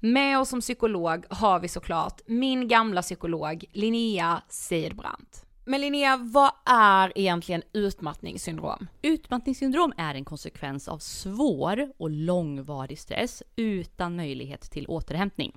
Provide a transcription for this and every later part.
Med oss som psykolog har vi såklart min gamla psykolog Linnea Seidbrant. Men Linnea, vad är egentligen utmattningssyndrom? Utmattningssyndrom är en konsekvens av svår och långvarig stress utan möjlighet till återhämtning.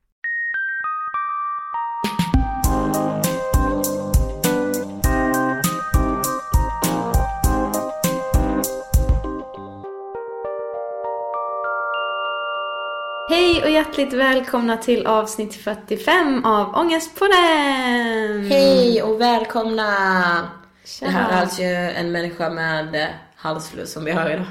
Hej och hjärtligt välkomna till avsnitt 45 av Ångestpodden! Hej och välkomna! Tjena. Det här är alltså en människa med eh, halsfluss som vi hör idag.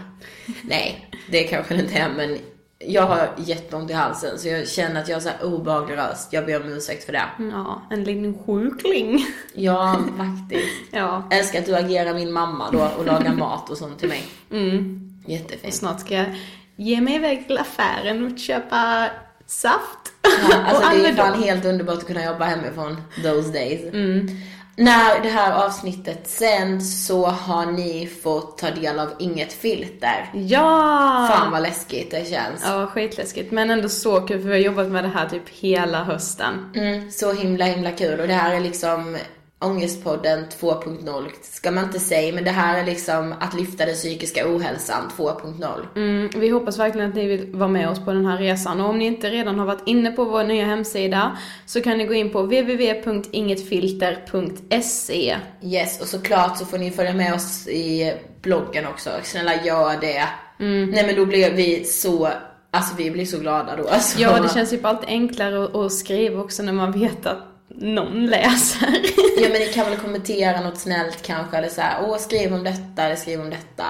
Nej, det kanske det inte är men jag har jätteont i halsen så jag känner att jag har så här obehaglig röst. Jag ber om ursäkt för det. Ja, en liten sjukling. Ja, faktiskt. ja. Älskar att du agerar min mamma då och lagar mat och sånt till mig. Mm. Och Jättefint. snart ska jag ge mig iväg till affären och köpa saft. Ja, alltså och det är fan helt underbart att kunna jobba hemifrån those days. När det här avsnittet sänds så har ni fått ta del av Inget filter. Ja! Fan vad läskigt det känns. Ja, skitläskigt. Men ändå så kul för vi har jobbat med det här typ hela hösten. Mm, så himla himla kul och det här är liksom Ångestpodden 2.0 ska man inte säga men det här är liksom att lyfta den psykiska ohälsan 2.0. Mm, vi hoppas verkligen att ni vill vara med oss på den här resan. Och om ni inte redan har varit inne på vår nya hemsida så kan ni gå in på www.ingetfilter.se. Yes och såklart så får ni följa med oss i bloggen också. Snälla gör det. Nej men då blir vi så, alltså vi blir så glada då. Alltså. Ja, det känns ju alltid enklare att skriva också när man vet att någon läser. Ja men ni kan väl kommentera något snällt kanske eller så här, åh skriv om detta eller skriv om detta.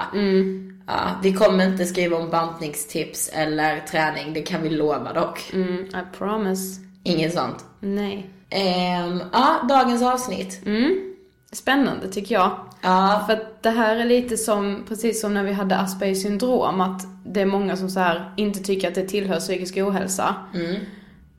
Ja, vi kommer inte skriva om bantningstips eller träning, det kan vi lova dock. Mm, I promise. Inget sånt. Nej. Ehm, ja, dagens avsnitt. Mm. Spännande tycker jag. Ja, För att det här är lite som, precis som när vi hade Aspergers syndrom, att det är många som så här inte tycker att det tillhör psykisk ohälsa.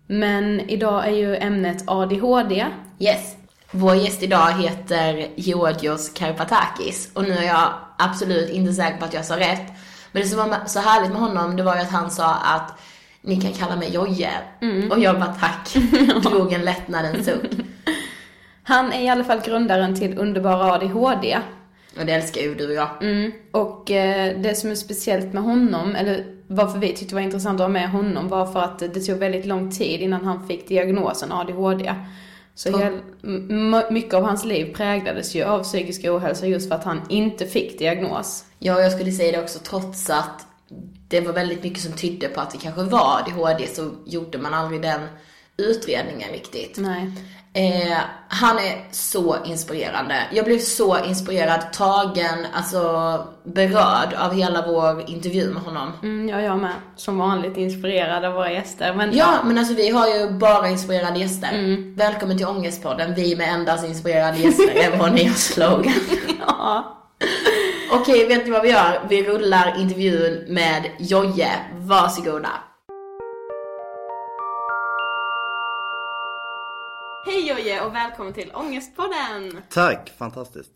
Men idag är ju ämnet ADHD. yes. Vår gäst idag heter Georgios Karpatakis och nu är jag absolut inte säker på att jag sa rätt. Men det som var så härligt med honom, det var ju att han sa att ni kan kalla mig Jojje. Och jag bara tack. Drog en lättnadens suck. Han är i alla fall grundaren till Underbara ADHD. Och det älskar ju du och jag. Mm. Och eh, det som är speciellt med honom, eller varför vi tyckte det var intressant att ha med honom, var för att det tog väldigt lång tid innan han fick diagnosen ADHD. Så hel, mycket av hans liv präglades ju av psykisk ohälsa just för att han inte fick diagnos. Ja, jag skulle säga det också trots att det var väldigt mycket som tydde på att det kanske var ADHD så gjorde man aldrig den utredningen riktigt. Nej. Eh, han är så inspirerande. Jag blev så inspirerad, tagen, alltså berörd av hela vår intervju med honom. Mm, ja, jag med. Som vanligt inspirerad av våra gäster. Men Ja, men alltså vi har ju bara inspirerade gäster. Välkommen till Ångestpodden, vi med endast inspirerade gäster är vår nya slogan. ja. Okej, vet ni vad vi gör? Vi rullar intervjun med Jojje. Varsågoda. Jojje och välkommen till Ångestpodden! Tack, fantastiskt.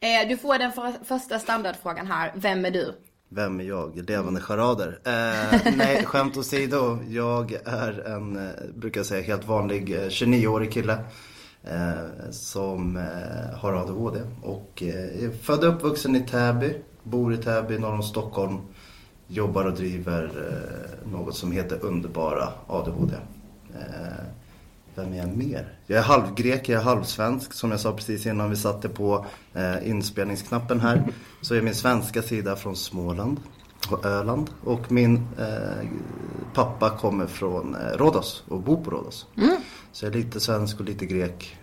Eh, du får den för, första standardfrågan här. Vem är du? Vem är jag? Levande charader. Eh, nej, skämt åsido. Jag är en, eh, brukar jag säga, helt vanlig eh, 29-årig kille. Eh, som eh, har ADHD. Och eh, är född och uppvuxen i Täby. Bor i Täby norr om Stockholm. Jobbar och driver eh, något som heter Underbara ADHD. Vem är jag mer? Jag är halvgrek, jag är halvsvensk som jag sa precis innan vi satte på eh, inspelningsknappen här. Så är min svenska sida från Småland och Öland. Och min eh, pappa kommer från eh, Rhodos och bor på Rhodos. Så jag är lite svensk och lite grek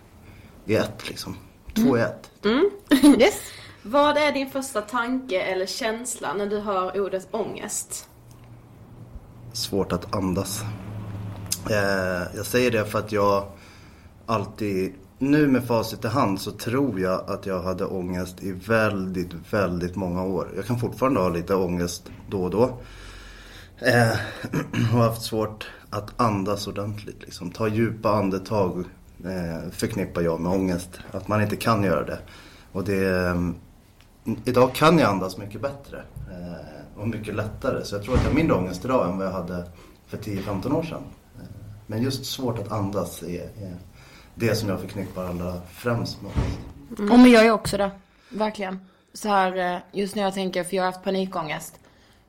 i ett liksom. Två i ett. Yes. Vad är din första tanke eller känsla när du hör ordet ångest? svårt att andas. Eh, jag säger det för att jag alltid, nu med facit i hand så tror jag att jag hade ångest i väldigt, väldigt många år. Jag kan fortfarande ha lite ångest då och då. Eh, och haft svårt att andas ordentligt. Liksom. Ta djupa andetag eh, förknippar jag med ångest. Att man inte kan göra det. Och det eh, idag kan jag andas mycket bättre eh, och mycket lättare. Så jag tror att jag har mindre ångest idag än vad jag hade för 10-15 år sedan. Men just svårt att andas är, är det som jag förknippar allra främst med. Mm. Och men jag är också det. Verkligen. Så här, eh, just när jag tänker, för jag har haft panikångest.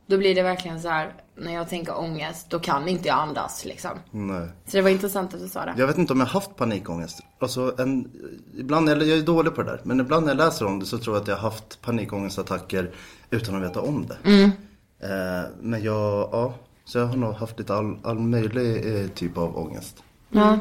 Då blir det verkligen så här, när jag tänker ångest, då kan inte jag andas liksom. Nej. Så det var intressant att du sa det. Jag vet inte om jag har haft panikångest. Alltså en, ibland, jag är dålig på det där. Men ibland när jag läser om det så tror jag att jag har haft panikångestattacker utan att veta om det. Mm. Eh, men jag, ja. Så jag har nog haft lite all, all möjlig eh, typ av ångest. Ja.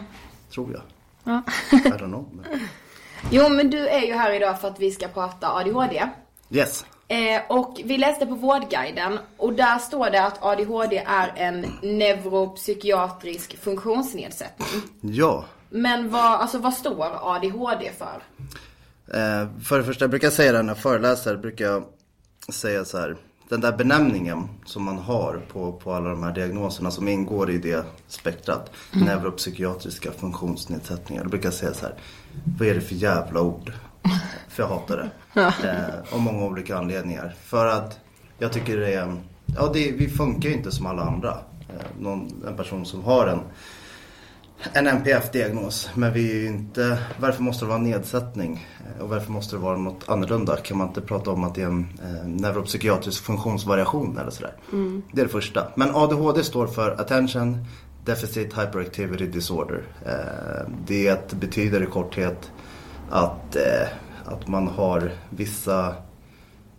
Tror jag. Ja. I don't know. Men... Jo, men du är ju här idag för att vi ska prata ADHD. Yes. Eh, och vi läste på Vårdguiden och där står det att ADHD är en neuropsykiatrisk funktionsnedsättning. Ja. Men vad, alltså, vad står ADHD för? Eh, för det första, jag brukar säga det när jag föreläser, brukar jag säga så här. Den där benämningen som man har på, på alla de här diagnoserna som ingår i det spektrat. Mm. Neuropsykiatriska funktionsnedsättningar. Då brukar jag säga så här. Vad är det för jävla ord? För jag hatar det. Eh, av många olika anledningar. För att jag tycker det är, ja det, vi funkar ju inte som alla andra. Eh, någon, en person som har en, en NPF-diagnos. Men vi är ju inte, varför måste det vara nedsättning? Eh, och varför måste det vara något annorlunda? Kan man inte prata om att det är en eh, neuropsykiatrisk funktionsvariation eller sådär? Mm. Det är det första. Men ADHD står för Attention Deficit Hyperactivity Disorder. Eh, det betyder i korthet att eh, att man har vissa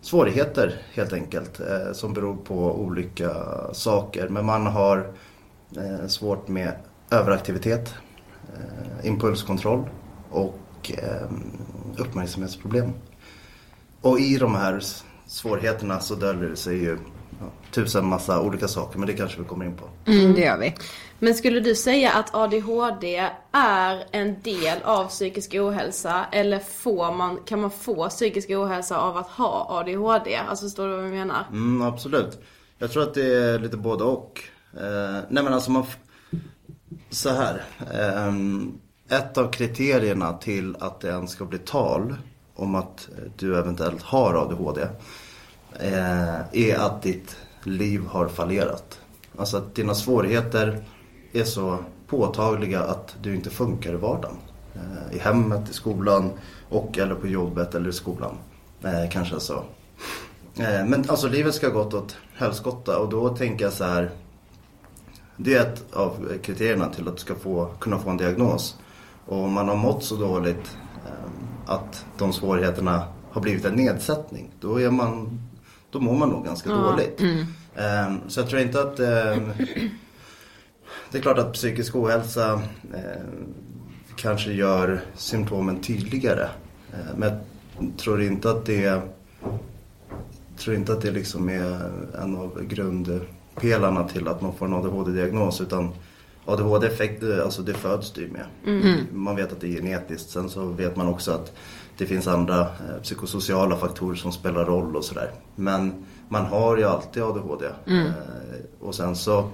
svårigheter helt enkelt eh, som beror på olika saker. Men man har eh, svårt med överaktivitet, eh, impulskontroll och eh, uppmärksamhetsproblem. Och i de här svårigheterna så döljer det sig ju ja, tusen massa olika saker men det kanske vi kommer in på. Mm, det gör vi. Men skulle du säga att ADHD är en del av psykisk ohälsa eller får man, kan man få psykisk ohälsa av att ha ADHD? Alltså förstår du vad jag menar? Mm, absolut. Jag tror att det är lite både och. Eh, nej men alltså man... Så här. Ehm, ett av kriterierna till att det ens ska bli tal om att du eventuellt har ADHD eh, är att ditt liv har fallerat. Alltså att dina svårigheter är så påtagliga att du inte funkar i vardagen. Eh, I hemmet, i skolan och eller på jobbet eller i skolan. Eh, kanske så. Men alltså livet ska ha gått åt helskotta och då tänker jag så här. Det är ett av kriterierna till att du ska få, kunna få en diagnos. Och om man har mått så dåligt att de svårigheterna har blivit en nedsättning. Då, är man, då mår man nog ganska Ja. dåligt. Mm. Så jag tror inte att det är klart att psykisk ohälsa kanske gör symptomen tydligare. Men jag tror inte att det tror inte att det liksom är en av grundpelarna till att man får en ADHD-diagnos. Utan ADHD-effekt, alltså det föds du med. Mm. Man vet att det är genetiskt. Sen så vet man också att det finns andra eh, psykosociala faktorer som spelar roll och sådär. Men man har ju alltid ADHD. Mm. Eh, och sen så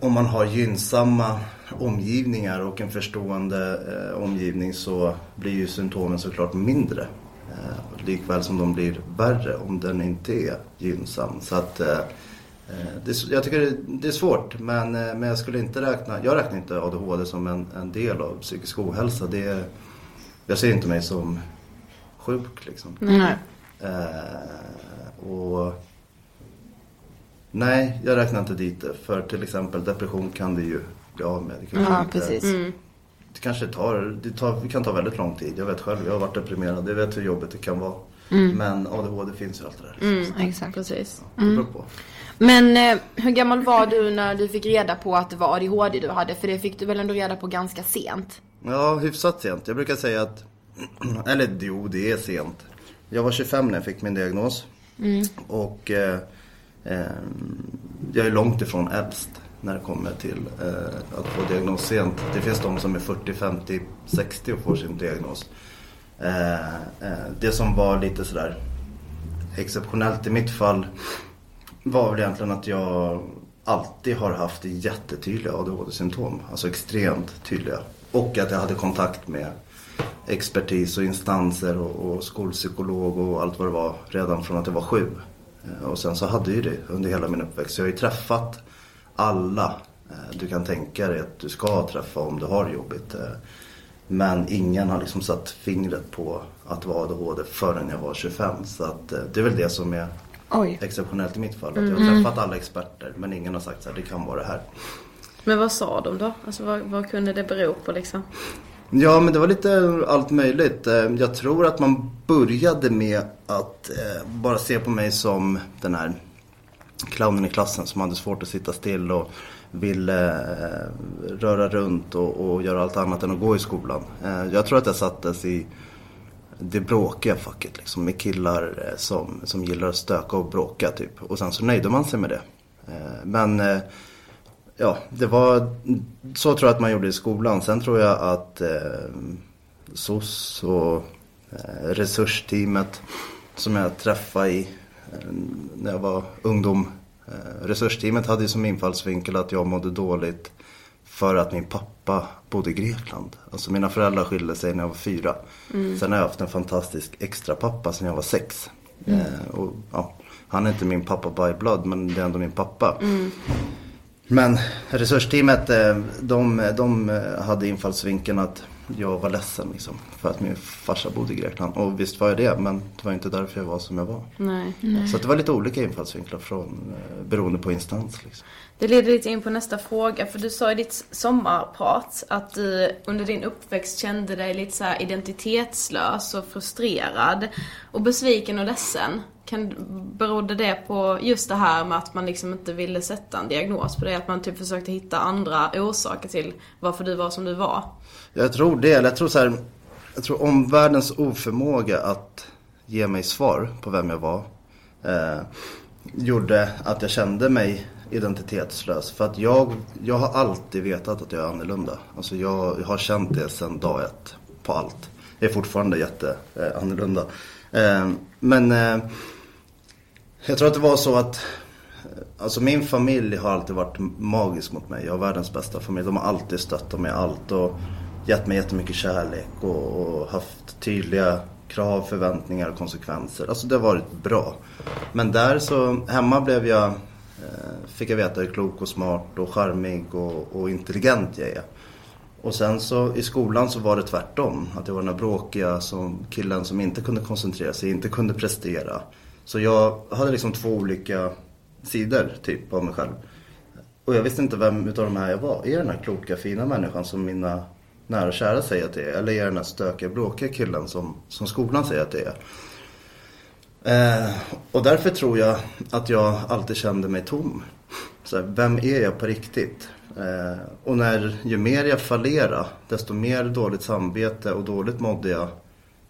om man har gynnsamma omgivningar och en förstående eh, omgivning så blir ju symptomen såklart mindre. Eh, likväl som de blir värre om den inte är gynnsam. Så att, eh, eh, det, är- jag tycker det, det är svårt men, eh, men jag skulle inte räkna, jag räknar inte ADHD som en, en del av psykisk ohälsa. Det är, jag ser inte mig som sjuk liksom. Nej. Eh, och Nej, jag räknar inte dit det. För till exempel depression kan det ju bli av med. Det kanske Ja, inte- precis. Mm. Det kanske tar, det, tar, det kan ta väldigt lång tid. Jag vet själv, jag har varit deprimerad. Jag vet hur jobbigt det kan vara. Mm. Men ADHD finns ju allt det där. Mm, exakt. Precis. Det beror Mm. på. Men eh, hur gammal var du när du fick reda på att det var ADHD du hade? För det fick du väl ändå reda på ganska sent? Ja, hyfsat sent. Jag brukar säga att, eller jo, det är sent. Jag var 25 när jag fick min diagnos. Mm. Och eh, eh, jag är långt ifrån äldst när det kommer till eh, att få diagnos sent. Det finns de som är 40, 50, 60 och får sin diagnos. Eh, eh, det som var lite sådär exceptionellt i mitt fall var väl egentligen att jag alltid har haft jättetydliga ADHD-symptom. Alltså extremt tydliga. Och att jag hade kontakt med expertis och instanser och, och skolpsykolog och allt vad det var redan från att jag var sju. Eh, och sen så hade jag ju det under hela min uppväxt. Så Jag har ju träffat alla du kan tänka dig att du ska träffa om du har det jobbigt. Men ingen har liksom satt fingret på att vara ADHD förrän jag var 25. Så att eh, det är väl det som är Oj. exceptionellt i mitt fall. Att jag har träffat alla experter men ingen har sagt att det kan vara det här. Men vad sa de då? Alltså vad, vad kunde det bero på liksom? Ja, men det var lite allt möjligt. Eh, Jag tror att man började med att eh, bara se på mig som den här clownen i klassen som hade svårt att sitta still och ville eh, röra runt och, och göra allt annat än att gå i skolan. Eh, Jag tror att jag sattes i det bråkiga facket liksom med killar eh, som, som gillar att stöka och bråka typ. Och sen så nöjde man sig med det. Eh, Men eh, ja, det var så tror jag att man gjorde i skolan. Sen tror jag att eh, SOS och eh, resursteamet som jag träffade i eh, när jag var ungdom. Eh, resursteamet hade ju som infallsvinkel att jag mådde dåligt för att min pappa bodde i Grekland. Alltså mina föräldrar skilde sig när jag var fyra. Sen har jag haft en fantastisk extra pappa sedan jag var sex. Eh, och, ja, han är inte min pappa by blood men det är ändå min pappa. Men resursteamet eh, de, de eh, hade infallsvinkeln att jag var ledsen liksom, för att min farsa bodde i Grekland. Och visst var jag det men det var inte därför jag var som jag var. Nej. Så att det var lite olika infallsvinklar från, eh, beroende på instans. Liksom. Det leder lite in på nästa fråga, för du sa i ditt sommarprat att du under din uppväxt kände dig lite så här identitetslös och frustrerad och besviken och ledsen. Kan, berodde det på just det här med att man liksom inte ville sätta en diagnos på det? Att man typ försökte hitta andra orsaker till varför du var som du var? Jag tror det, eller jag tror så här, jag tror omvärldens oförmåga att ge mig svar på vem jag var eh, gjorde att jag kände mig identitetslös. För att jag, jag har alltid vetat att jag är annorlunda. Alltså jag, jag har känt det sedan dag ett på allt. Jag är fortfarande jätte eh, annorlunda. Eh, men eh, jag tror att det var så att eh, Alltså min familj har alltid varit magisk mot mig. Jag har världens bästa familj. De har alltid stöttat mig i allt och gett mig jättemycket kärlek och, och haft tydliga krav, förväntningar och konsekvenser. Alltså det har varit bra. Men där så, hemma blev jag, Eh, fick jag veta hur klok och smart och charmig och, och intelligent jag är. Och sen så i skolan så var det tvärtom. Att jag var den här bråkiga som, killen som inte kunde koncentrera sig, inte kunde prestera. Så jag hade liksom två olika sidor typ av mig själv. Och jag visste inte vem utav de här jag var. Är jag den här kloka fina människan som mina nära och kära säger att det är? Eller är jag den här stökiga bråkiga killen som, som skolan säger att det är? Eh, och därför tror jag att jag alltid kände mig tom. Så här, vem är jag på riktigt? Eh, och när, ju mer jag fallerade, desto mer dåligt samvete och dåligt mådde jag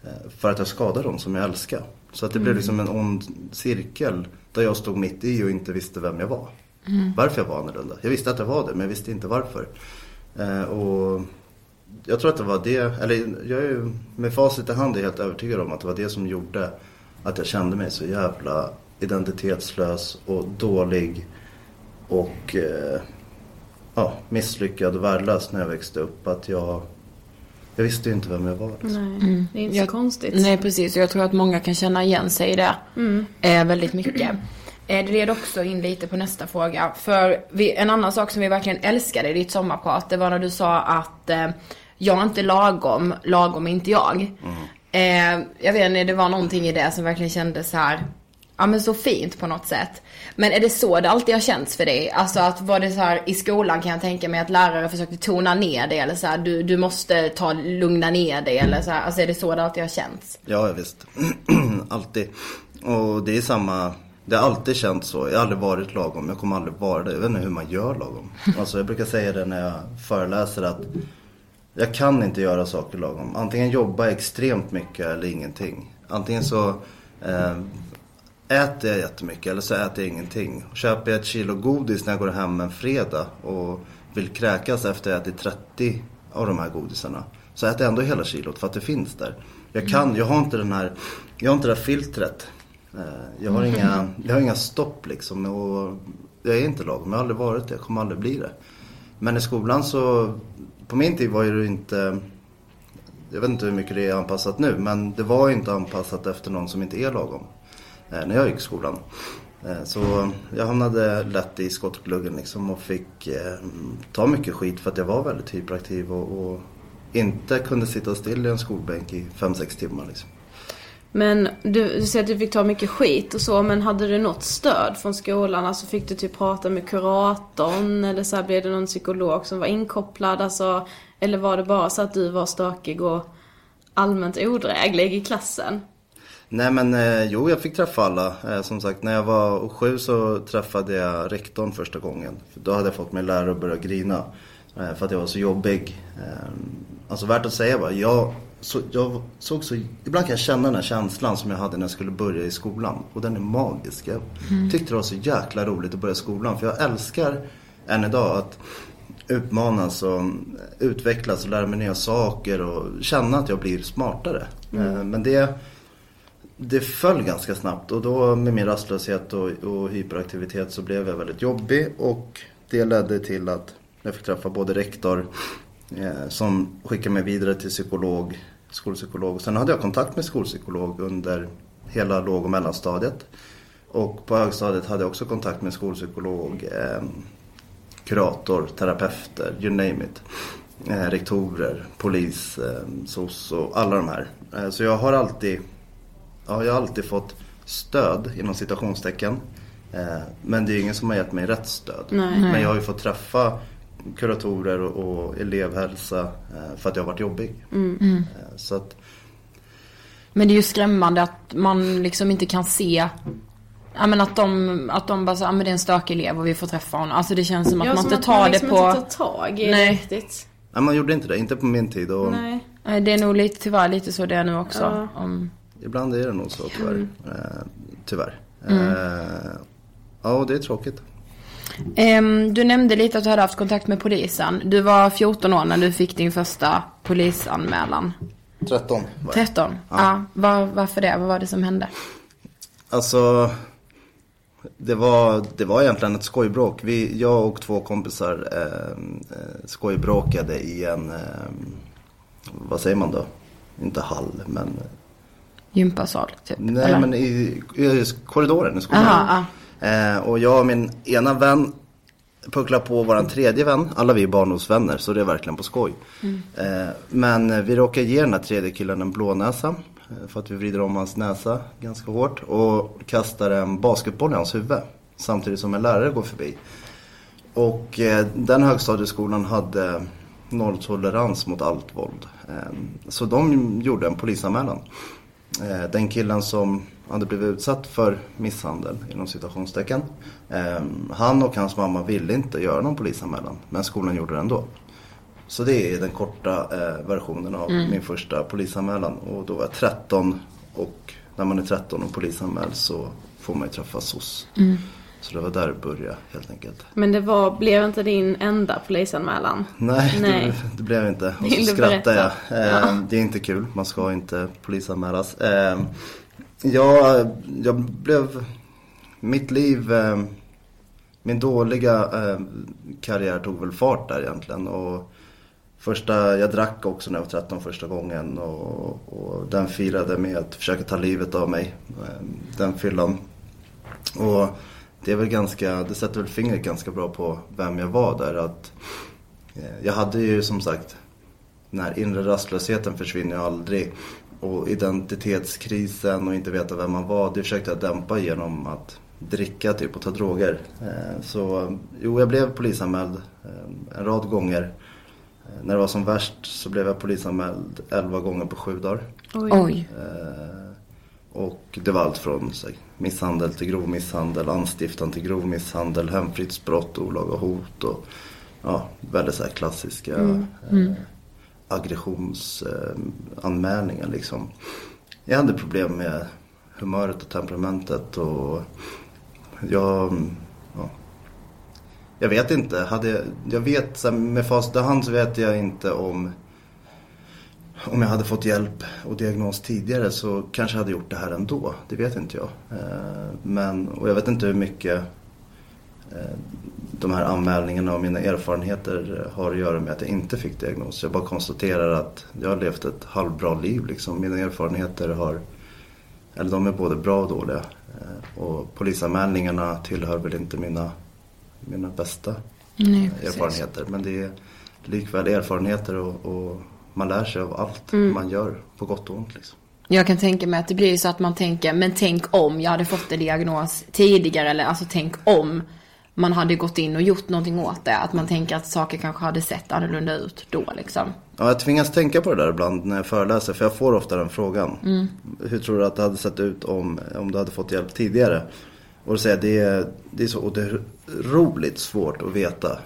eh, för att jag skadade dem som jag älskar. Så att det blev liksom en ond cirkel där jag stod mitt i och inte visste vem jag var. Varför jag var annorlunda. Jag visste att jag var det men jag visste inte varför. Eh, och jag tror att det var det, eller jag är ju med facit i hand är helt övertygad om att det var det som gjorde att jag kände mig så jävla identitetslös och dålig och eh, ja, misslyckad och värdelös när jag växte upp. Att jag, jag visste ju inte vem jag var. Liksom. Nej, det är inte så Jag- konstigt. Nej precis, och jag tror att många kan känna igen sig i det. Eh, väldigt mycket. Eh, det leder också in lite på nästa fråga. För vi, en annan sak som vi verkligen älskade i ditt sommarprat, det var när du sa att eh, jag är inte lagom, lagom är inte jag. Eh, jag vet inte, det var någonting i det som verkligen kändes så här. Ja men så fint på något sätt. Men är det så det alltid har känts för dig? Alltså att var det så här i skolan kan jag tänka mig att lärare försökte tona ner det eller så här, du, du måste ta, lugna ner dig eller så här. Alltså är det så det alltid har känts? Ja, visst. alltid. Och det är samma, det har alltid känts så. Jag har aldrig varit lagom, jag kommer aldrig vara det. Jag vet inte hur man gör lagom. Alltså jag brukar säga det när jag föreläser att jag kan inte göra saker lagom. Antingen jobba extremt mycket eller ingenting. Antingen så eh, äter jag jättemycket eller så äter jag ingenting. Köper jag ett kilo godis när jag går hem en fredag och vill kräkas efter att jag ätit 30 av de här godisarna. Så äter jag ändå hela kilot för att det finns där. Jag kan, jag har inte den här, jag har inte det här filtret. Eh, Jag har inga, jag har inga stopp liksom. Och jag är inte lagom, jag har aldrig varit det, jag kommer aldrig bli det. Men i skolan så, på min tid var det inte, jag vet inte hur mycket det är anpassat nu, men det var inte anpassat efter någon som inte är lagom. Eh, när jag gick i skolan. Eh, så jag hamnade lätt i skottgluggen liksom och fick eh, ta mycket skit för att jag var väldigt hyperaktiv och, och inte kunde sitta still i en skolbänk i 5-6 timmar. Liksom. Men du, du säger att du fick ta mycket skit och så, men hade du något stöd från skolan? Alltså fick du typ prata med kuratorn eller så här, blev det någon psykolog som var inkopplad? Alltså, eller var det bara så att du var stökig och allmänt odräglig i klassen? Nej men eh, jo, jag fick träffa alla. Eh, som sagt, när jag var sju så träffade jag rektorn första gången. Då hade jag fått min lärare att börja grina. Eh, för att jag var så jobbig. Eh, alltså värt att säga bara, jag, så, jag såg så, ibland kan jag känna den här känslan som jag hade när jag skulle börja i skolan. Och den är magisk. Jag tyckte det var så jäkla roligt att börja skolan. För jag älskar än idag att utmanas och utvecklas och lära mig nya saker och känna att jag blir smartare. Eh, Men det, det föll ganska snabbt och då med min rastlöshet och, och hyperaktivitet så blev jag väldigt jobbig och det ledde till att jag fick träffa både rektor eh, som skickade mig vidare till psykolog, skolpsykolog. Sen hade jag kontakt med skolpsykolog under hela låg och mellanstadiet. Och på högstadiet hade jag också kontakt med skolpsykolog, eh, kurator, terapeuter, you name it. Eh, rektorer, polis, eh, SOS och alla de här. Eh, så jag har alltid, ja, jag har alltid fått stöd inom citationstecken. Eh, men det är ingen som har gett mig rätt stöd. Nej. Men jag har ju fått träffa kuratorer och, och elevhälsa eh, för att jag har varit jobbig. Mm. Eh, Så att, Men det är ju skrämmande att man liksom inte kan se Ja men att de, att de bara så, ja men det är en stökig elev och vi får träffa honom. Alltså det känns som att Ja, man som inte att tar man det liksom på... inte tar tag i Nej. det riktigt. nej, man gjorde inte det, inte på min tid. Och Nej. Nej, Det är nog lite, tyvärr lite så det är nu också. Ja. Om, Ibland är det nog så tyvärr. Mm. Eh, tyvärr. Eh, ja, och det är tråkigt. Ehm, du nämnde lite att du hade haft kontakt med polisen. Du var 14 år när du fick din första polisanmälan. 13 var jag. 13? Ja. Var, varför det? Vad var det som hände? Alltså, det var, det var egentligen ett skojbråk. Vi, jag och två kompisar eh, eh, skojbråkade i en, eh, vad säger man då? Inte hall, men Gympasal, typ? nej eller? men i, i korridoren i skolan. Aha, Eh, och jag och min ena vän pucklar på våran tredje vän. Alla vi är barndomsvänner så det är verkligen på skoj. Eh, men vi råkar ge den här tredje killen en blånäsa. eh, För att vi vrider om hans näsa ganska hårt. Och kastar en basketboll i hans huvud. Samtidigt som en lärare går förbi. Och eh, den högstadieskolan hade nolltolerans mot allt våld. Eh, så de gjorde en polisanmälan. Eh, den killen som hade blivit utsatt för misshandel inom citationstecken. Eh, han och hans mamma ville inte göra någon polisanmälan men skolan gjorde det ändå. Så det är den korta eh, versionen av min första polisanmälan. Och då var jag 13 och när man är 13 och polisanmäld så får man ju träffa SOS. Så det var där det började helt enkelt. Men det var, blev inte din enda polisanmälan? Nej, Nej. Det, det blev inte. Och så du skrattar jag. berätta? Eh, Det är inte kul. Man ska inte polisanmälas. Eh, jag, jag blev... Mitt liv... Eh, min dåliga eh, karriär tog väl fart där egentligen. Och första, jag drack också när jag var 13 första gången. Och, och den firade med att försöka ta livet av mig. Eh, den fyllan. Och det är väl ganska, det sätter väl fingret ganska bra på vem jag var där. Att Eh, Jag hade ju som sagt, den här inre rastlösheten försvinner ju aldrig. Och identitetskrisen och inte veta vem man var, det försökte jag dämpa genom att dricka typ och ta droger. Eh, Så jo, jag blev polisanmäld eh, en rad gånger. Eh, När det var som värst så blev jag polisanmäld 11 gånger på sju dagar. Oj. Och det var allt från så misshandel till grov misshandel, anstiftan till grov misshandel, hemfridsbrott, olaga hot och ja, väldigt så här klassiska eh, aggressionsanmälningar liksom. Jag hade problem med humöret och temperamentet och jag, ja, jag vet inte. Hade, jag- jag vet, med facit i hand så vet jag inte om om jag hade fått hjälp och diagnos tidigare så kanske jag hade gjort det här ändå. Det vet inte jag. Eh, men, och jag vet inte hur mycket de här anmälningarna och mina erfarenheter har att göra med att jag inte fick diagnos. Jag bara konstaterar att jag har levt ett halvbra liv liksom. Mina erfarenheter har, eller de är både bra och dåliga. Eh, och polisanmälningarna tillhör väl inte mina, mina bästa Nej, erfarenheter. Men det är likväl erfarenheter och, och man lär sig av allt Mm. man gör på gott och ont. Liksom. Jag kan tänka mig att det blir så att man tänker, men tänk om jag hade fått en diagnos tidigare eller alltså tänk om man hade gått in och gjort någonting åt det. Att man tänker att saker kanske hade sett annorlunda ut då liksom. Ja, jag tvingas tänka på det där ibland när jag föreläser för jag får ofta den frågan. Mm. Hur tror du att det hade sett ut om, om du hade fått hjälp tidigare? Och då säger jag, det är, det är så otroligt svårt att veta.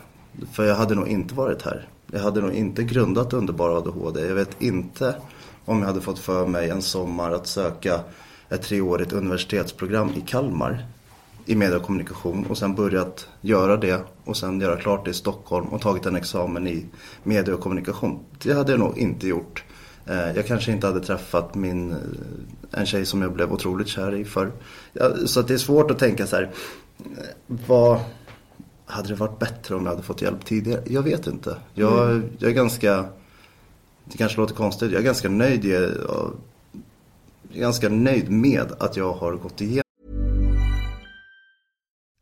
För jag hade nog inte varit här. Jag hade nog inte grundat underbar ADHD. Jag vet inte om jag hade fått för mig en sommar att söka ett treårigt universitetsprogram i Kalmar i media och kommunikation och sen börjat göra det och sen göra klart det i Stockholm och tagit en examen i media och kommunikation. Det hade jag nog inte gjort. Eh, Jag kanske inte hade träffat min, eh, en tjej som jag blev otroligt kär i förr. Så det är svårt att tänka så här, eh, vad hade det varit bättre om jag hade fått hjälp tidigare? Jag vet inte. Jag, jag är ganska, det kanske låter konstigt, jag är ganska nöjd, jag är ganska nöjd med att jag har gått igenom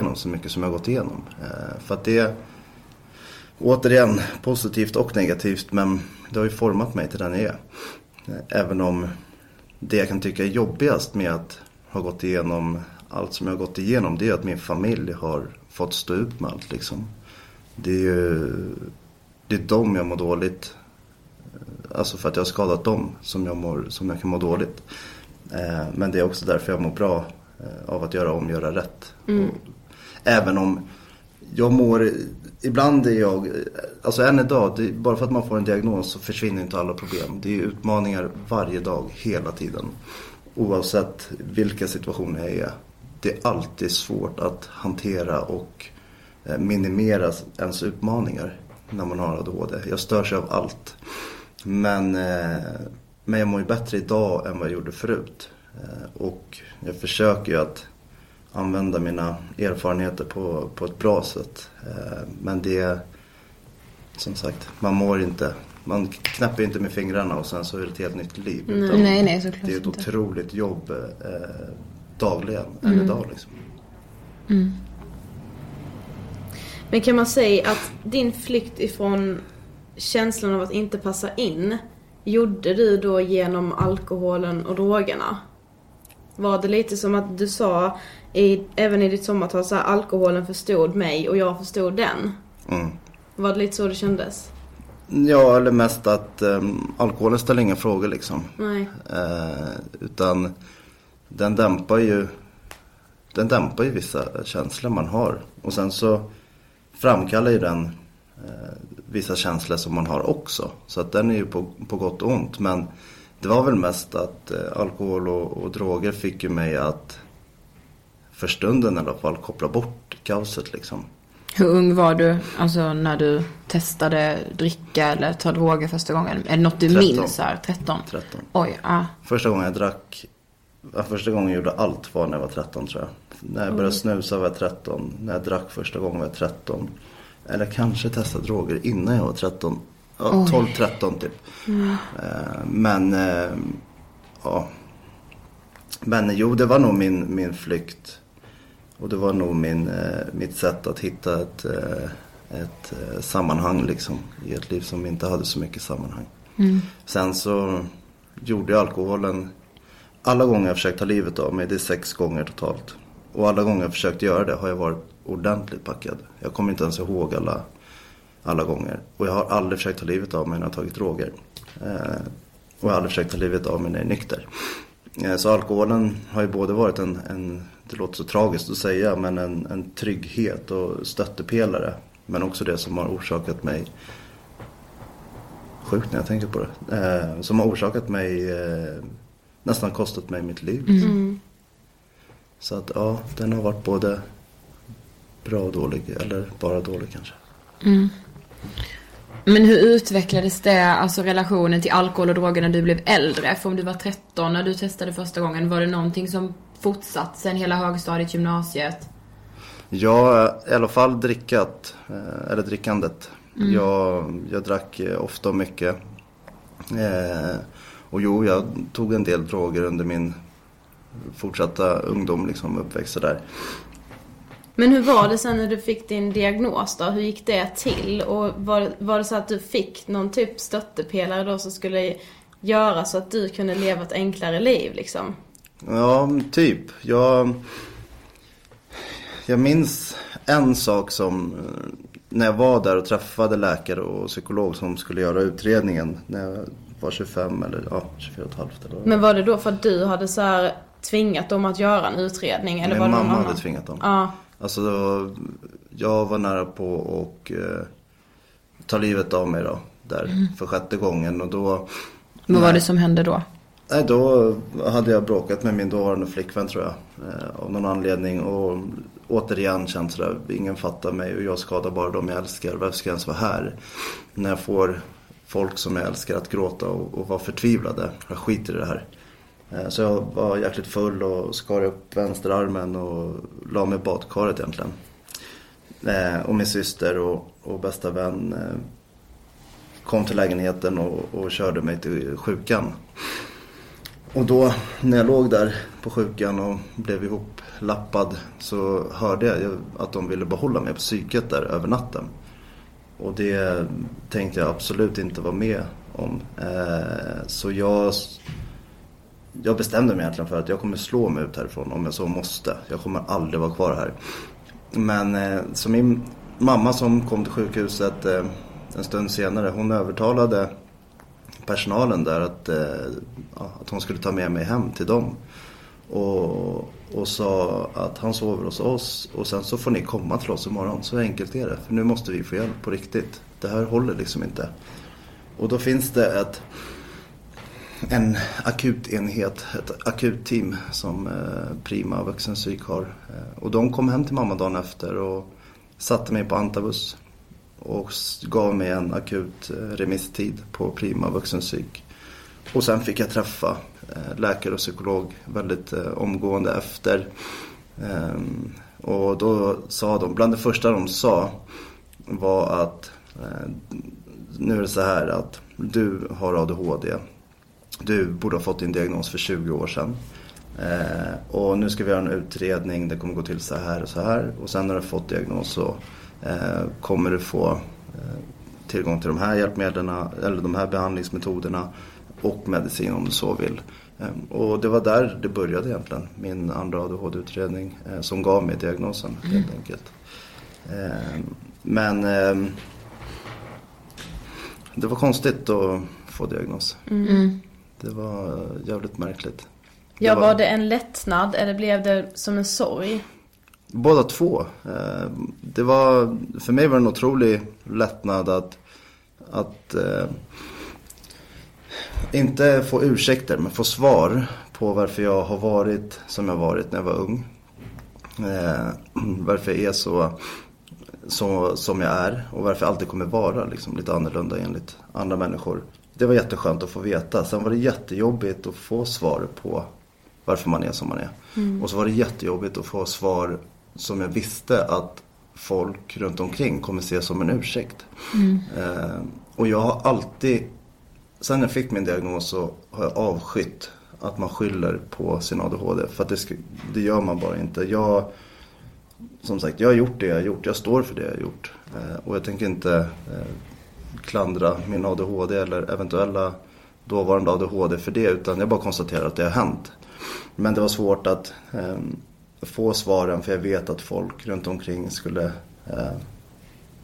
Igenom så mycket som jag har gått igenom. Eh, För att det är återigen positivt och negativt men det har ju format mig till den jag är. Eh, Även om det jag kan tycka är jobbigast med att ha gått igenom allt som jag har gått igenom det är att min familj har fått stå ut med allt liksom. Det är ju det är dem jag mår dåligt. Eh, Alltså för att jag har skadat dem som jag, mår, som jag kan må dåligt. Men det är också därför jag mår bra av att göra om, göra rätt. Mm. Även om jag mår, ibland är jag, alltså än idag, det, bara för att man får en diagnos så försvinner inte alla problem. Det är utmaningar varje dag, hela tiden. Oavsett vilka situationer jag är. Det är alltid svårt att hantera och eh, minimera ens utmaningar när man har ADHD. Jag störs av allt. Men, eh, men jag mår ju bättre idag än vad jag gjorde förut. Eh, och jag försöker ju att använda mina erfarenheter på, på ett bra sätt. Eh, Men det är som sagt, man mår inte, man knäpper inte med fingrarna och sen så är det ett helt nytt liv. Utan Nej, nej, såklart Det är ett inte. otroligt jobb eh, dagligen, Mm. idag liksom. Men kan man säga att din flykt ifrån känslan av att inte passa in gjorde du då genom alkoholen och drogerna? Var det lite som att du sa, i, även i ditt sommartal, så här, alkoholen förstod mig och jag förstod den? Mm. Var det lite så det kändes? Ja, eller mest att um, alkoholen ställer inga frågor liksom. Nej. Eh, utan den dämpar ju Den dämpar ju vissa känslor man har. Och sen så framkallar ju den eh, vissa känslor som man har också. Så att den är ju på, på gott och ont. Men det var väl mest att eh, alkohol och, och droger fick ju mig att för stunden i alla fall koppla bort kaoset liksom. Hur ung var du, alltså när du testade dricka eller ta droger första gången? Är det något du 13. minns här? 13? 13. Oj, ja. Första gången jag drack, första gången jag gjorde allt var när jag var 13 tror jag. När jag började snusa var jag 13, när jag drack första gången var jag 13. Eller kanske testade droger innan jag var 13. Ja, Oj. 12-13 typ. Eh, Men, eh, ja. Men jo, det var nog min, min flykt. Och det var nog min, eh, mitt sätt att hitta ett, ett sammanhang liksom. I ett liv som inte hade så mycket sammanhang. Sen så gjorde jag alkoholen. Alla gånger jag försökt ta livet av mig, det är sex gånger totalt. Och alla gånger jag försökt göra det har jag varit ordentligt packad. Jag kommer inte ens ihåg alla, alla gånger. Och jag har aldrig försökt ta livet av mig när jag har tagit droger. Eh, och jag har aldrig försökt ta livet av mig när jag är nykter. Eh, så alkoholen har ju både varit en, en det låter så tragiskt att säga, men en, en trygghet och stöttepelare. Men också det som har orsakat mig Sjukt när jag tänker på det. Eh, som har orsakat mig, eh, nästan kostat mig mitt liv. liksom. Så att ja, den har varit både bra och dålig. Eller bara dålig kanske. Men hur utvecklades det, alltså relationen till alkohol och droger när du blev äldre? För om du var 13 när du testade första gången, var det någonting som fortsatt sen hela högstadiet, gymnasiet? Jag i alla fall drickat, eh, eller drickandet. Jag, jag drack eh, ofta och mycket. Eh, och jo, jag tog en del droger under min fortsatta ungdom, liksom uppväxt där. Men hur var det sen när du fick din diagnos då? Hur gick det till? Och var, var det så att du fick någon typ stöttepelare då som skulle göra så att du kunde leva ett enklare liv liksom? Ja, typ. Jag, jag minns en sak som eh, när jag var där och träffade läkare och psykolog som skulle göra utredningen när jag var 25 eller ja, 24 och ett halvt eller Men var det då för att du hade så här tvingat dem att göra en utredning? Eller Min var det någon mamma annan? hade tvingat dem. Ja. Alltså jag var nära på och eh, ta livet av mig då. Där för sjätte gången och då Vad var det som hände då? Nej, då hade jag bråkat med min dåvarande flickvän tror jag. Eh, av någon anledning. Och återigen känt sådär, ingen fattar mig och jag skadar bara dem jag älskar. Varför ska jag ens vara här? När jag får folk som jag älskar att gråta och, och vara förtvivlade. Jag skiter i det här. Eh, så jag var jäkligt full och skar upp vänsterarmen och la mig i badkaret egentligen. Eh, och min syster och, och bästa vän eh, kom till lägenheten och, och körde mig till sjukan. Och då när jag låg där på sjukan och blev ihoplappad så hörde jag att de ville behålla mig på psyket där över natten. Och det tänkte jag absolut inte vara med om. Så jag, jag bestämde mig egentligen för att jag kommer slå mig ut härifrån om jag så måste. Jag kommer aldrig vara kvar här. Men eh, så min mamma som kom till sjukhuset eh, en stund senare, hon övertalade personalen där att, eh, att hon skulle ta med mig hem till dem. Och, och sa att han sover hos oss och sen så får ni komma till oss imorgon. Så enkelt är det. För nu måste vi få hjälp på riktigt. Det här håller liksom inte. Och då finns det ett, en akutenhet, ett akutteam som eh, Prima vuxenpsyk har. Eh, och de kom hem till mamma dagen efter och satte mig på antabus och gav mig en akut eh, remisstid på Prima vuxenpsyk. Och sen fick jag träffa läkare och psykolog väldigt omgående efter. Ehm, och då sa de, bland det första de sa var att nu är det så här att du har ADHD. Du borde ha fått din diagnos för 20 år sedan. Eh, och nu ska vi göra en utredning, det kommer gå till så här och så här. Och sen när du har fått diagnos så eh, kommer du få eh, tillgång till de här hjälpmedlen eller de här behandlingsmetoderna och medicin om du så vill. Eh, och det var där det började egentligen, min andra ADHD-utredning eh, som gav mig diagnosen helt enkelt. Eh, men eh, det var konstigt att få diagnos. Det var jävligt märkligt. Ja, Det var det en lättnad eller blev det som en sorg? Båda två. Eh, Det var, för mig var det en otrolig lättnad att, att eh, inte få ursäkter men få svar på varför jag har varit som jag varit när jag var ung. Eh, varför jag är så, så som jag är och varför jag alltid kommer vara liksom, lite annorlunda enligt andra människor. Det var jätteskönt att få veta. Sen var det jättejobbigt att få svar på varför man är som man är. Mm. Och så var det jättejobbigt att få svar som jag visste att folk runt omkring kommer se som en ursäkt. Mm. Eh, och jag har alltid, sen jag fick min diagnos så har jag avskytt att man skyller på sin ADHD. För att det, det gör man bara inte. Jag, som sagt, jag har gjort det jag har gjort. Jag står för det jag har gjort. Eh, och jag tänker inte eh, klandra min ADHD eller eventuella dåvarande ADHD för det. Utan jag bara konstaterar att det har hänt. Men det var svårt att eh, få svaren för jag vet att folk runt omkring skulle eh,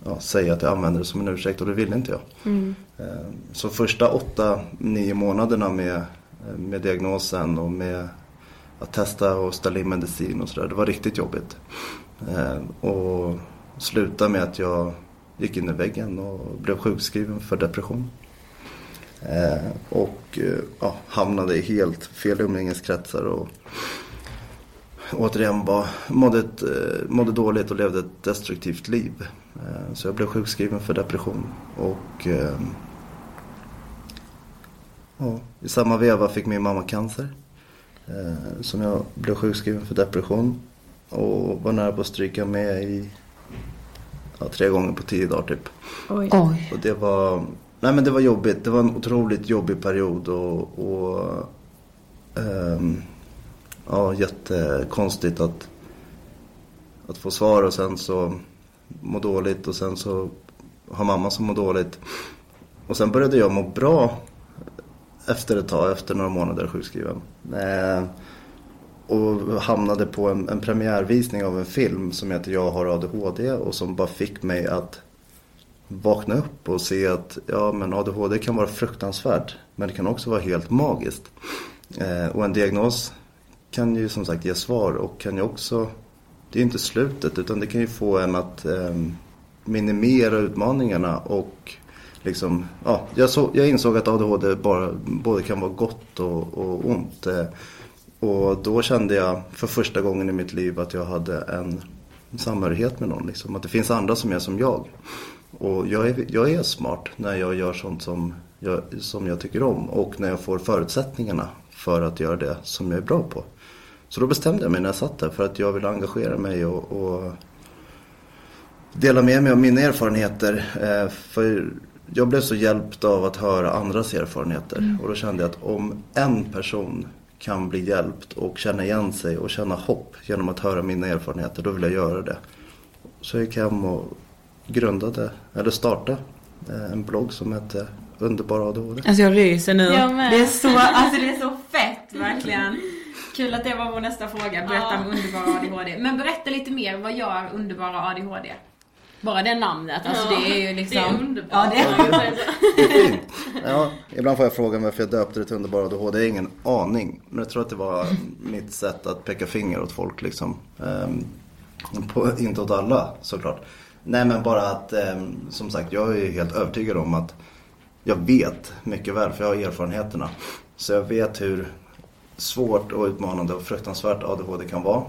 ja, säga att jag använder det som en ursäkt och det ville inte jag. Mm. Eh, Så första åtta, nio månaderna med, med diagnosen och med att testa och ställa in medicin och sådär. Det var riktigt jobbigt. Eh, Och sluta med att jag gick in i väggen och blev sjukskriven för depression. Eh, Och eh, ja, hamnade i helt fel umgängeskretsar och återigen bara mådde, ett, eh, mådde dåligt och levde ett destruktivt liv. Eh, Så jag blev sjukskriven för depression. Och eh, ja, i samma veva fick min mamma cancer. eh, Som jag blev sjukskriven för depression. Och var nära på att stryka med i ja, tre gånger på tio dagar typ. Oj. Oj. Och det var, nej men det var jobbigt. Det var en otroligt jobbig period och, och ehm, ja, jättekonstigt att, att få svar och sen så må dåligt och sen så har mamma som mår dåligt. Och sen började jag må bra efter ett tag, efter några månader sjukskriven. Eh, och hamnade på en, en premiärvisning av en film som heter Jag har ADHD och som bara fick mig att vakna upp och se att ja, men ADHD kan vara fruktansvärt men det kan också vara helt magiskt. Eh, och en diagnos kan ju som sagt ge svar och kan ju också, det är ju inte slutet utan det kan ju få en att eh, minimera utmaningarna och liksom, ja, jag, så, jag insåg att ADHD bara, både kan vara gott och, och ont. Eh, och då kände jag för första gången i mitt liv att jag hade en samhörighet med någon. Liksom. Att det finns andra som är som jag. Och jag är, jag är smart när jag gör sånt som jag, som jag tycker om. Och när jag får förutsättningarna för att göra det som jag är bra på. Så då bestämde jag mig när jag satt där för att jag ville engagera mig och, och dela med mig av mina erfarenheter. Eh, för jag blev så hjälpt av att höra andras erfarenheter. Mm. Och då kände jag att om en person kan bli hjälpt och känna igen sig och känna hopp genom att höra mina erfarenheter, då vill jag göra det. Så jag gick hem och grundade, eller startade, eh, en blogg som hette Underbara ADHD. Alltså jag ryser nu. Jag med. Det är så, alltså det är så fett verkligen. Kul att det var vår nästa fråga. Berätta Ja. om underbara ADHD. Men berätta lite mer, vad gör underbara ADHD? Bara det namnet, alltså Ja, det är ju liksom... det är underbart. Ja, det är Det är fint. Ja, ibland får jag frågan varför jag döpte det till Underbara ADHD. Jag har ingen aning. Men jag tror att det var mitt sätt att peka finger åt folk liksom. Ehm, på, inte åt alla såklart. Nej men bara att, ehm, som sagt, jag är helt övertygad om att jag vet mycket väl, för jag har erfarenheterna. Så jag vet hur svårt och utmanande och fruktansvärt ADHD kan vara.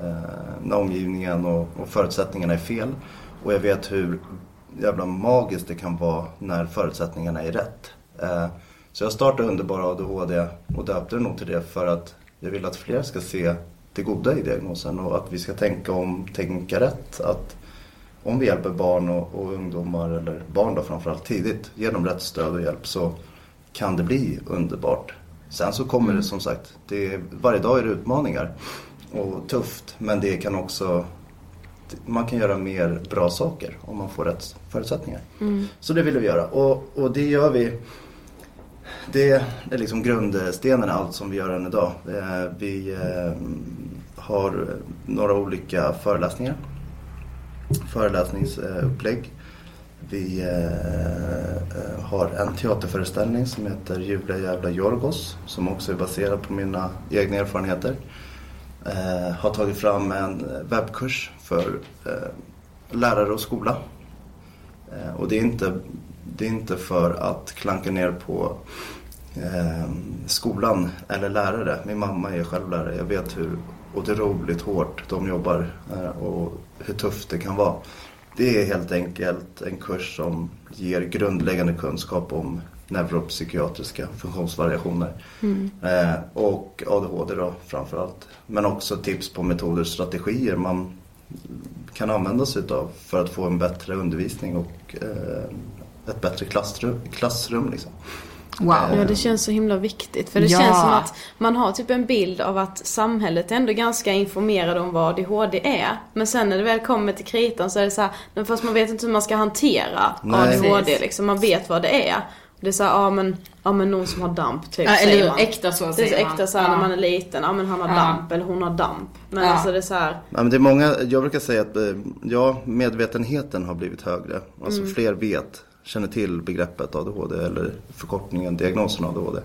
Eh, när omgivningen och, och förutsättningarna är fel. Och jag vet hur jävla magiskt det kan vara när förutsättningarna är rätt. Eh, så jag startade Underbara ADHD och döpte det nog till det för att jag vill att fler ska se det goda i diagnosen och att vi ska tänka om, tänka rätt. Att om vi hjälper barn och, och ungdomar, eller barn då framförallt tidigt, ger dem rätt stöd och hjälp så kan det bli underbart. Sen så kommer det som sagt, det, varje dag är det utmaningar och tufft men det kan också, man kan göra mer bra saker om man får rätt förutsättningar. Mm. Så det vill vi göra och, och det gör vi. Det är liksom grundstenen i allt som vi gör än idag. Eh, Vi eh, har några olika föreläsningar, föreläsningsupplägg. Vi eh, har en teaterföreställning som heter Julia jävla Jorgos som också är baserad på mina egna erfarenheter. Eh, har tagit fram en eh, webbkurs för eh, lärare och skola. Eh, och det är, inte, det är inte för att klanka ner på eh, skolan eller lärare. Min mamma är själv lärare. Jag vet hur otroligt hårt de jobbar eh, och hur tufft det kan vara. Det är helt enkelt en kurs som ger grundläggande kunskap om neuropsykiatriska funktionsvariationer. Mm. Eh, och ADHD då framförallt. Men också tips på metoder och strategier man kan använda sig utav för att få en bättre undervisning och eh, ett bättre klassrum. klassrum liksom. Wow. Ja, det känns så himla viktigt. För det Ja. känns som att man har typ en bild av att samhället är ändå ganska informerade om vad ADHD är. Men sen när det väl kommer till kritan så är det så här, men fast man vet inte hur man ska hantera Nej. ADHD liksom. Man vet vad det är. Det är så här, ja men, ja men någon som har damp typ, Ja, eller säger man. Äkta så Det är så säger äkta så här, Ja. när man är liten, ja men han har Ja. damp eller hon har damp. Men Ja. alltså det är så här, Ja, men det är många, jag brukar säga att eh, ja, medvetenheten har blivit högre. Alltså Mm. fler vet, känner till begreppet ADHD eller förkortningen diagnosen ADHD.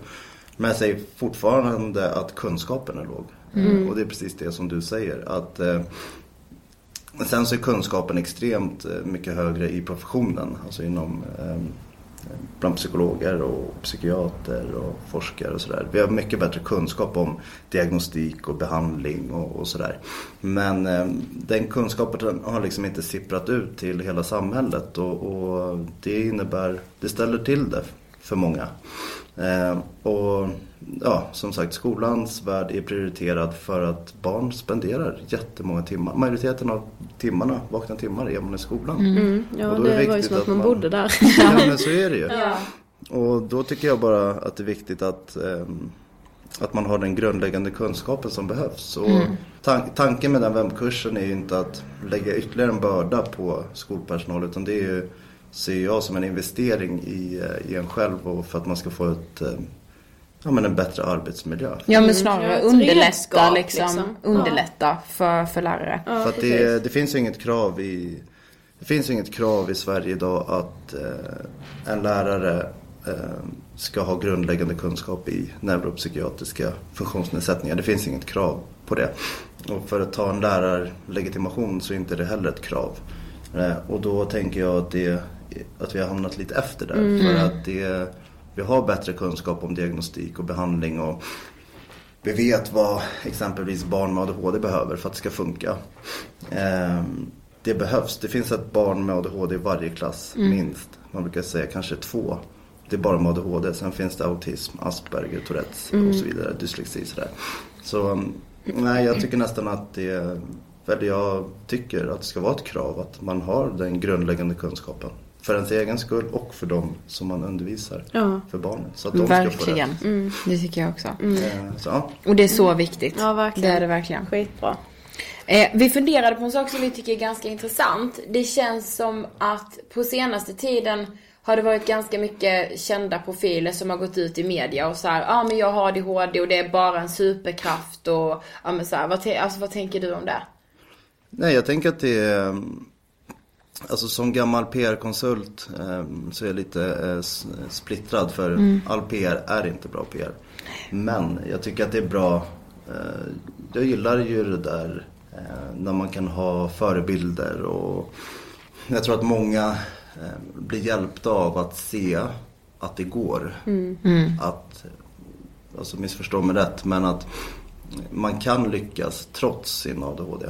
Men jag säger fortfarande att kunskapen är låg. Mm. Och det är precis det som du säger. Att, eh, sen så är kunskapen extremt eh, mycket högre i professionen. Alltså inom eh, bland psykologer och psykiater och forskare och sådär. Vi har mycket bättre kunskap om diagnostik och behandling och, och sådär. Men eh, den kunskapen har liksom inte sipprat ut till hela samhället och, och det innebär, det ställer till det för många. Eh, och ja, som sagt, skolans värld är prioriterad för att barn spenderar jättemånga timmar. Majoriteten av timmarna, vakna timmar, är man i skolan. mm, ja Och då det, är det var ju viktigt som att man, man- bodde där. Ja men så är det ju. Ja. Och då tycker jag bara att det är viktigt att, ehm, att man har den grundläggande kunskapen som behövs. Och tan- tanken med den webbkursen är ju inte att lägga ytterligare en börda på skolpersonal utan det är ju, ser jag som en investering i, eh, i en själv och för att man ska få ett, eh, ja, men en bättre arbetsmiljö. Ja men Mm. Ja, snarare underlätta liksom. liksom. Underlätta för, för lärare. Ja, För att det, det finns ju inget krav i Det finns inget krav i Sverige idag att eh, en lärare eh, ska ha grundläggande kunskap i neuropsykiatriska funktionsnedsättningar. Det finns inget krav på det. Och för att ta en lärarlegitimation så är inte det heller ett krav. Eh, och då tänker jag att, det, att vi har hamnat lite efter där. För att det, vi har bättre kunskap om diagnostik och behandling och vi vet vad exempelvis barn med ADHD behöver för att det ska funka. Ehm, det behövs. Det finns ett barn med ADHD i varje klass, minst. Man brukar säga kanske två. Det är bara med ADHD. Sen finns det autism, Asperger, Tourettes och så vidare. Dyslexi sådär. Så um, nej, jag tycker nästan att det eller jag tycker att det ska vara ett krav att man har den grundläggande kunskapen. För ens egen skull och för dem som man undervisar. Ja. För barnen. Så att de ska få Verkligen. Mm. Det tycker jag också. rätt. Eh, Så. Och det är så viktigt. Ja, verkligen. Det är det verkligen. Skitbra. Eh, vi funderade på en sak som vi tycker är ganska intressant. Det känns som att på senaste tiden har det varit ganska mycket kända profiler som har gått ut i media och så här, ja ah, men jag har ADHD och det är bara en superkraft och ja men så här, vad, alltså, vad tänker du om det? Nej, jag tänker att det är... Alltså som gammal PR-konsult eh, så är jag lite eh, splittrad för all PR är inte bra PR. Men jag tycker att det är bra. Eh, jag gillar ju det där eh, när man kan ha förebilder och jag tror att många eh, blir hjälpta av att se att det går. Att, alltså missförstå mig rätt, men att man kan lyckas trots sin ADHD.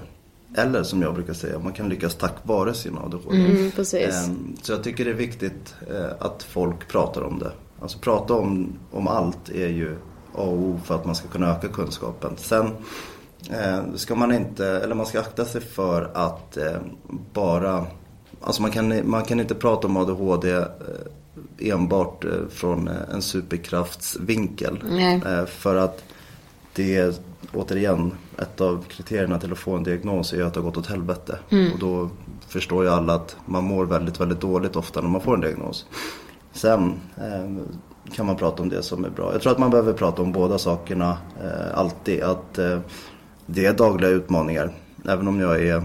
Eller som jag brukar säga, man kan lyckas tack vare sin ADHD. Mm. Ehm, Så jag tycker det är viktigt eh, att folk pratar om det. Alltså prata om, om allt är ju A och O för att man ska kunna öka kunskapen. Sen eh, ska man inte, eller man ska akta sig för att eh, bara, alltså man kan, man kan inte prata om ADHD enbart från en superkraftsvinkel. Nej. För att det är återigen ett av kriterierna till att få en diagnos är att det har gått åt helvete. Och då förstår ju alla att man mår väldigt, väldigt dåligt ofta när man får en diagnos. Sen eh, kan man prata om det som är bra. Jag tror att man behöver prata om båda sakerna eh, alltid. Att eh, det är dagliga utmaningar. Även om jag är,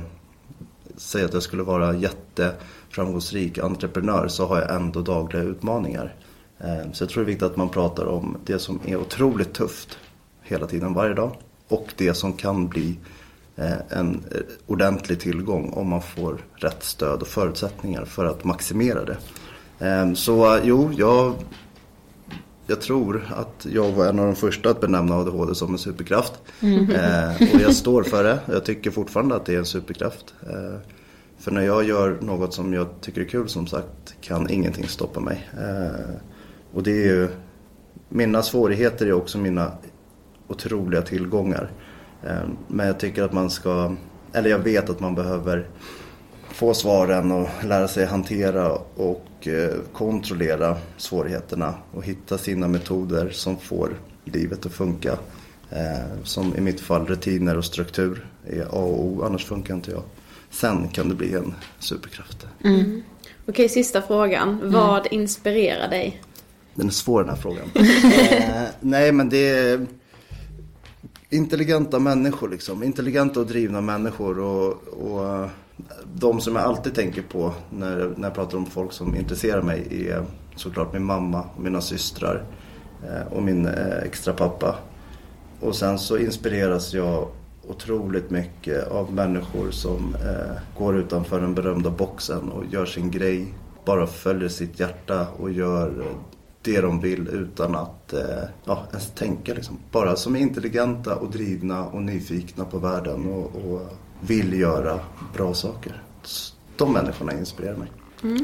säger att jag skulle vara jätteframgångsrik entreprenör så har jag ändå dagliga utmaningar. Eh, så jag tror det är viktigt att man pratar om det som är otroligt tufft hela tiden, varje dag. Och det som kan bli eh, en eh, ordentlig tillgång om man får rätt stöd och förutsättningar för att maximera det. Eh, Så jo, jag jag tror att jag var en av de första att benämna ADHD som en superkraft. Mm. Eh, och jag står för det. Jag tycker fortfarande att det är en superkraft. För när jag gör något som jag tycker är kul som sagt kan ingenting stoppa mig. Och det är ju, mina svårigheter är också mina otroliga tillgångar. Eh, men jag tycker att man ska, eller jag vet att man behöver få svaren och lära sig hantera och eh, kontrollera svårigheterna och hitta sina metoder som får livet att funka. Eh, som i mitt fall rutiner och struktur är A och O, annars funkar inte jag. Sen kan det bli en superkraft. Mm. Okej, sista frågan. Vad inspirerar dig? Den är svår den här frågan. eh, nej men det är intelligenta människor liksom. Intelligenta och drivna människor och, och eh, de som jag alltid tänker på när, när jag pratar om folk som intresserar mig är såklart min mamma mina systrar eh, och min eh, extra pappa. Och sen så inspireras jag otroligt mycket av människor som eh, går utanför den berömda boxen och gör sin grej. Bara följer sitt hjärta och gör det de vill utan att eh, ja, ens tänka. Liksom. Bara som är intelligenta och drivna och nyfikna på världen och, och vill göra bra saker. De människorna inspirerar mig.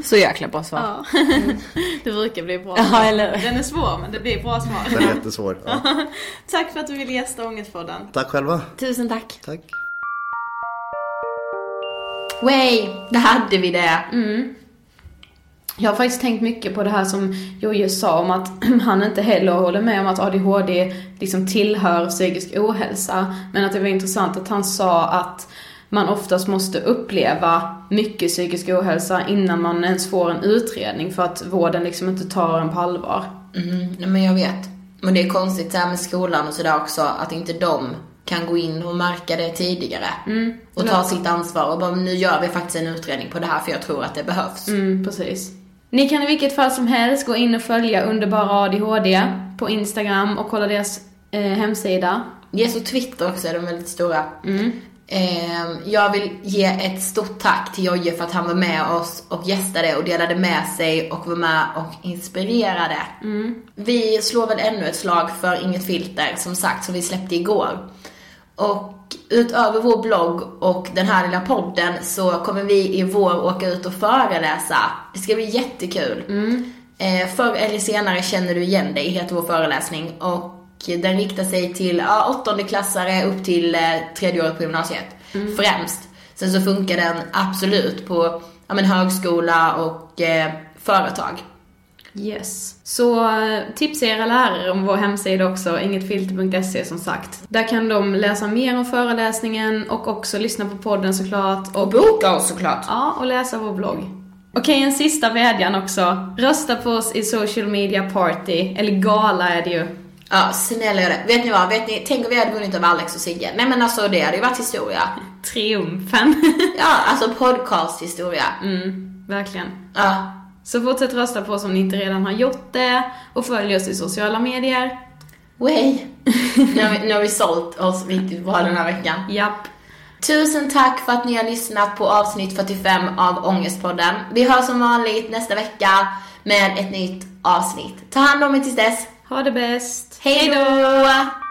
Så jäkla bra svar. Ja. det brukar bli bra Ja, svar. eller hur? Den är svår men det blir bra svar. Den är jättesvår. Ja. Tack för att du ville gästa Ångestpodden. Tack själva. Tusen tack. Tack. Way, där hade vi det. Mm. Jag har faktiskt tänkt mycket på det här som Jojo sa om att han inte heller håller med om att ADHD liksom tillhör psykisk ohälsa. Men att det var intressant att han sa att man oftast måste uppleva mycket psykisk ohälsa innan man ens får en utredning för att vården liksom inte tar en på allvar. Mm, men jag vet. Men det är konstigt så här med skolan och sådär också, att inte de kan gå in och märka det tidigare. Och ta sitt ansvar och bara, nu gör vi faktiskt en utredning på det här för jag tror att det behövs. Mm, precis. Ni kan i vilket fall som helst gå in och följa Underbara ADHD på Instagram och kolla deras eh, hemsida. Yes, och Twitter också är de väldigt stora. Ehm, jag vill ge ett stort tack till Jojje för att han var med oss och gästade och delade med sig och var med och inspirerade. Vi slår väl ännu ett slag för Inget Filter, som sagt, som vi släppte igår. Och utöver vår blogg och den här lilla podden så kommer vi i vår åka ut och föreläsa. Det ska bli jättekul. Eh, förr eller senare känner du igen dig, heter vår föreläsning. Och den riktar sig till ja, åttondeklassare upp till eh, tredje året på gymnasiet. Främst. Sen så funkar den absolut på ja, men, högskola och eh, företag. Yes. Så eh, tipsa era lärare om vår hemsida också, ingetfilter.se som sagt. Där kan de läsa mer om föreläsningen och också lyssna på podden såklart. Och boka oss såklart. Ja, och läsa vår blogg. Okej, en sista vädjan också. Rösta på oss i social media party, eller gala är det ju. Ja, snälla gör det. Vet ni vad? Vet ni, tänk om vi hade vunnit över Alex och Sigge. Nej men alltså det hade ju varit historia. Triumfen. Ja, alltså podcasthistoria. mm, verkligen. Ja. Så fortsätt rösta på oss om ni inte redan har gjort det. Och följ oss i sociala medier. Way. nu, har vi, nu har vi sålt oss riktigt bra den här veckan. Japp. Tusen tack för att ni har lyssnat på avsnitt 45 av Ångestpodden. Vi hörs som vanligt nästa vecka med ett nytt avsnitt. Ta hand om er tills dess. Ha det bäst. Hej då!